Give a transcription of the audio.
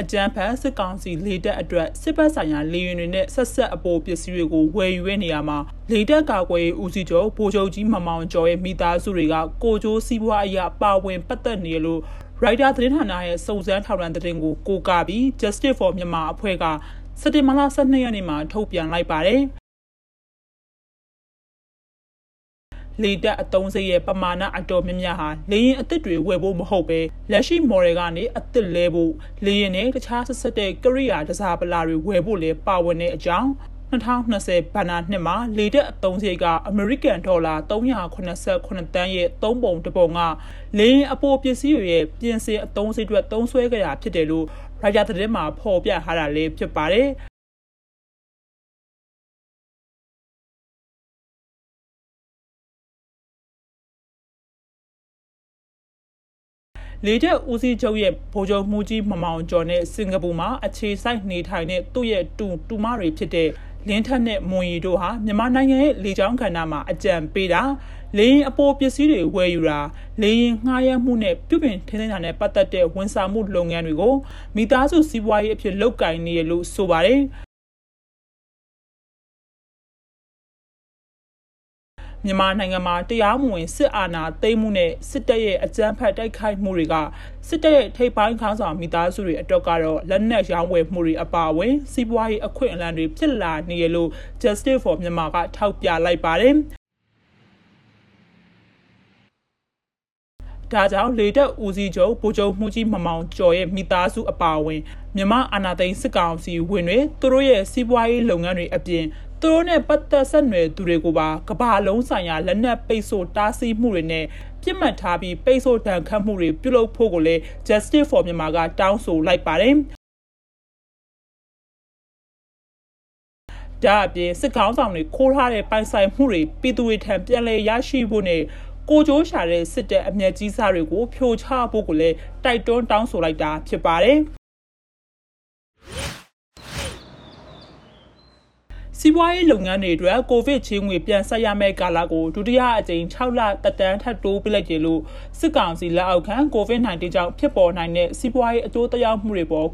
အကြမ်းဖက်စစ်ကောင်စီလေတပ်အတွက်စစ်ပတ်ဆိုင်ရာလေယာဉ်တွေနဲ့ဆက်ဆက်အပေါ်ပစ္စည်းတွေကိုဝယ်ယူရနေရမှာလေတပ်ကာကွယ်ရေးဦးစီးချုပ်ဗိုလ်ချုပ်ကြီးမမောင်ကျော်ရဲ့မိသားစုတွေကကိုကျိုးစီးပွားအရာပါဝင်ပတ်သက်နေလို့ရိုက်တာသတင်းဌာနရဲ့စုံစမ်းထောက်လှမ်းသတင်းကိုကိုးကားပြီး Justice for Myanmar အဖွဲ့ကစက်တင်ဘာလ12ရက်နေ့မှာထုတ်ပြန်လိုက်ပါတယ်။ လေတပ်အသုံးစရိတ်ရဲ့ပမာဏအတော်များများဟာလေရင်အစ်စ်တွေဝယ်ဖို့မဟုတ်ပဲလက်ရှိ model ကနေအစ်စ်လဲဖို့လေရင်နဲ့တခြားဆက်ဆက်တဲ့ကရိယာတစားပလာတွေဝယ်ဖို့လည်းပါဝင်တဲ့အကြောင်း2020ဘဏ္ဍာနှစ်မှာလေတက်အသုံးစရိတ်ကအမေရိကန်ဒေါ်လာ389တန်းရဲ့သုံးပုံတစ်ပုံကလေရင်အပေါ်ပစ္စည်းတွေရဲ့ပြင်ဆင်အသုံးစရိတ်အတွက်သုံးစွဲကြတာဖြစ်တယ်လို့ရိုက်တာသတင်းမှာဖော်ပြထားတာလည်းဖြစ်ပါတယ် လေတပ်ဦးစီးချုပ်ရဲ့ဗိုလ်ချုပ်မှုကြီးမမောင်ကျော်နဲ့စင်ကာပူမှာအခြေစိုက်နေထိုင်တဲ့သူ့ရဲ့တူတူမတွေဖြစ်တဲ့လင်းထက်နဲ့မွန်ရီတို့ဟာမြန်မာနိုင်ငံရဲ့လေကြောင်းကဏ္ဍမှာအကြံပေးတာလေရင်အပေါ်ပစ္စည်းတွေဝယ်ယူတာလေရင်ငှားရမ်းမှုနဲ့ပြုပြင်ထိန်းသိမ်းတာနဲ့ပတ်သက်တဲ့ဝန်ဆောင်မှုလုပ်ငန်းတွေကိုမိသားစုစီးပွားရေးအဖြစ်လုပ်ကိုင်နေရလို့ဆိုပါတယ် မြန်မာနိုင်ငံမှာတရားမဝင်စစ်အာဏာသိမ်းမှုနဲ့စစ်တပ်ရဲ့အကြမ်းဖက်တိုက်ခိုက်မှုတွေကစစ်တပ်ရဲ့ထိပ်ပိုင်းခေါင်းဆောင်မိသားစုတွေအတွက်ကတော့လက်နက်ရောင်းဝယ်မှုတွေအပါအဝင်စီးပွားရေးအခွင့်အလမ်းတွေဖြစ်လာနေရလို့ Justice for Myanmar ကထောက်ပြလိုက်ပါတယ်ဒါကြောင့်လေတပ်ဦးစီးချုပ်ဗိုလ်ချုပ်မှုကြီးမမောင်ကျော်ရဲ့မိသားစုအပါအဝင်မြမအာနာသိန်းစစ်ကောင်စီဝင်တွေသူတို့ရဲ့စီးပွားရေးလုပ်ငန်းတွေအပြင် သူတို့နဲ့ပတ်သက်ဆက်နွယ်သူတွေကိုပါကဘာလုံးဆိုင်ရာလက်နက်ပိတ်ဆို့တားဆီးမှုတွေနဲ့ပြစ်မှတ်ထားပြီးပိတ်ဆို့တန်ခတ်မှုတွေပြုလုပ်ဖို့ကိုလည်း Justice for Myanmar ကတောင်းဆိုလိုက်ပါတယ်ဒါအပြင်စစ်ကောင်းဆောင်တွေခိုးထားတဲ့ပိုင်ဆိုင်မှုတွေပြည်သူတွေထံပြန်လည်ရရှိဖို့နဲ့ကိုကျိုးရှာတဲ့စစ်တပ်အမျက်ကြီးစားတွေကိုဖြိုချဖို့ကိုလည်းတိုက်တွန်းတောင်းဆိုလိုက်တာဖြစ်ပါတယ်။ စီးပွားရေးလုပ်ငန်းတွေအတွက်ကိုဗစ်ချင်းငွေပြန်ဆက်ရမယ့်ကာလကိုဒုတိယအကြိမ်6လတက်တန်းထပ်တိုးပြလိုက်တယ်လို့စစ်ကောင်စီလက်အောက်ခံကိုဗစ် -19 ကြောင့်ဖြစ်ပေါ်နိုင်တဲ့စီးပွားရေးအကျိုးသက်ရောက်မှုတွေပေါ်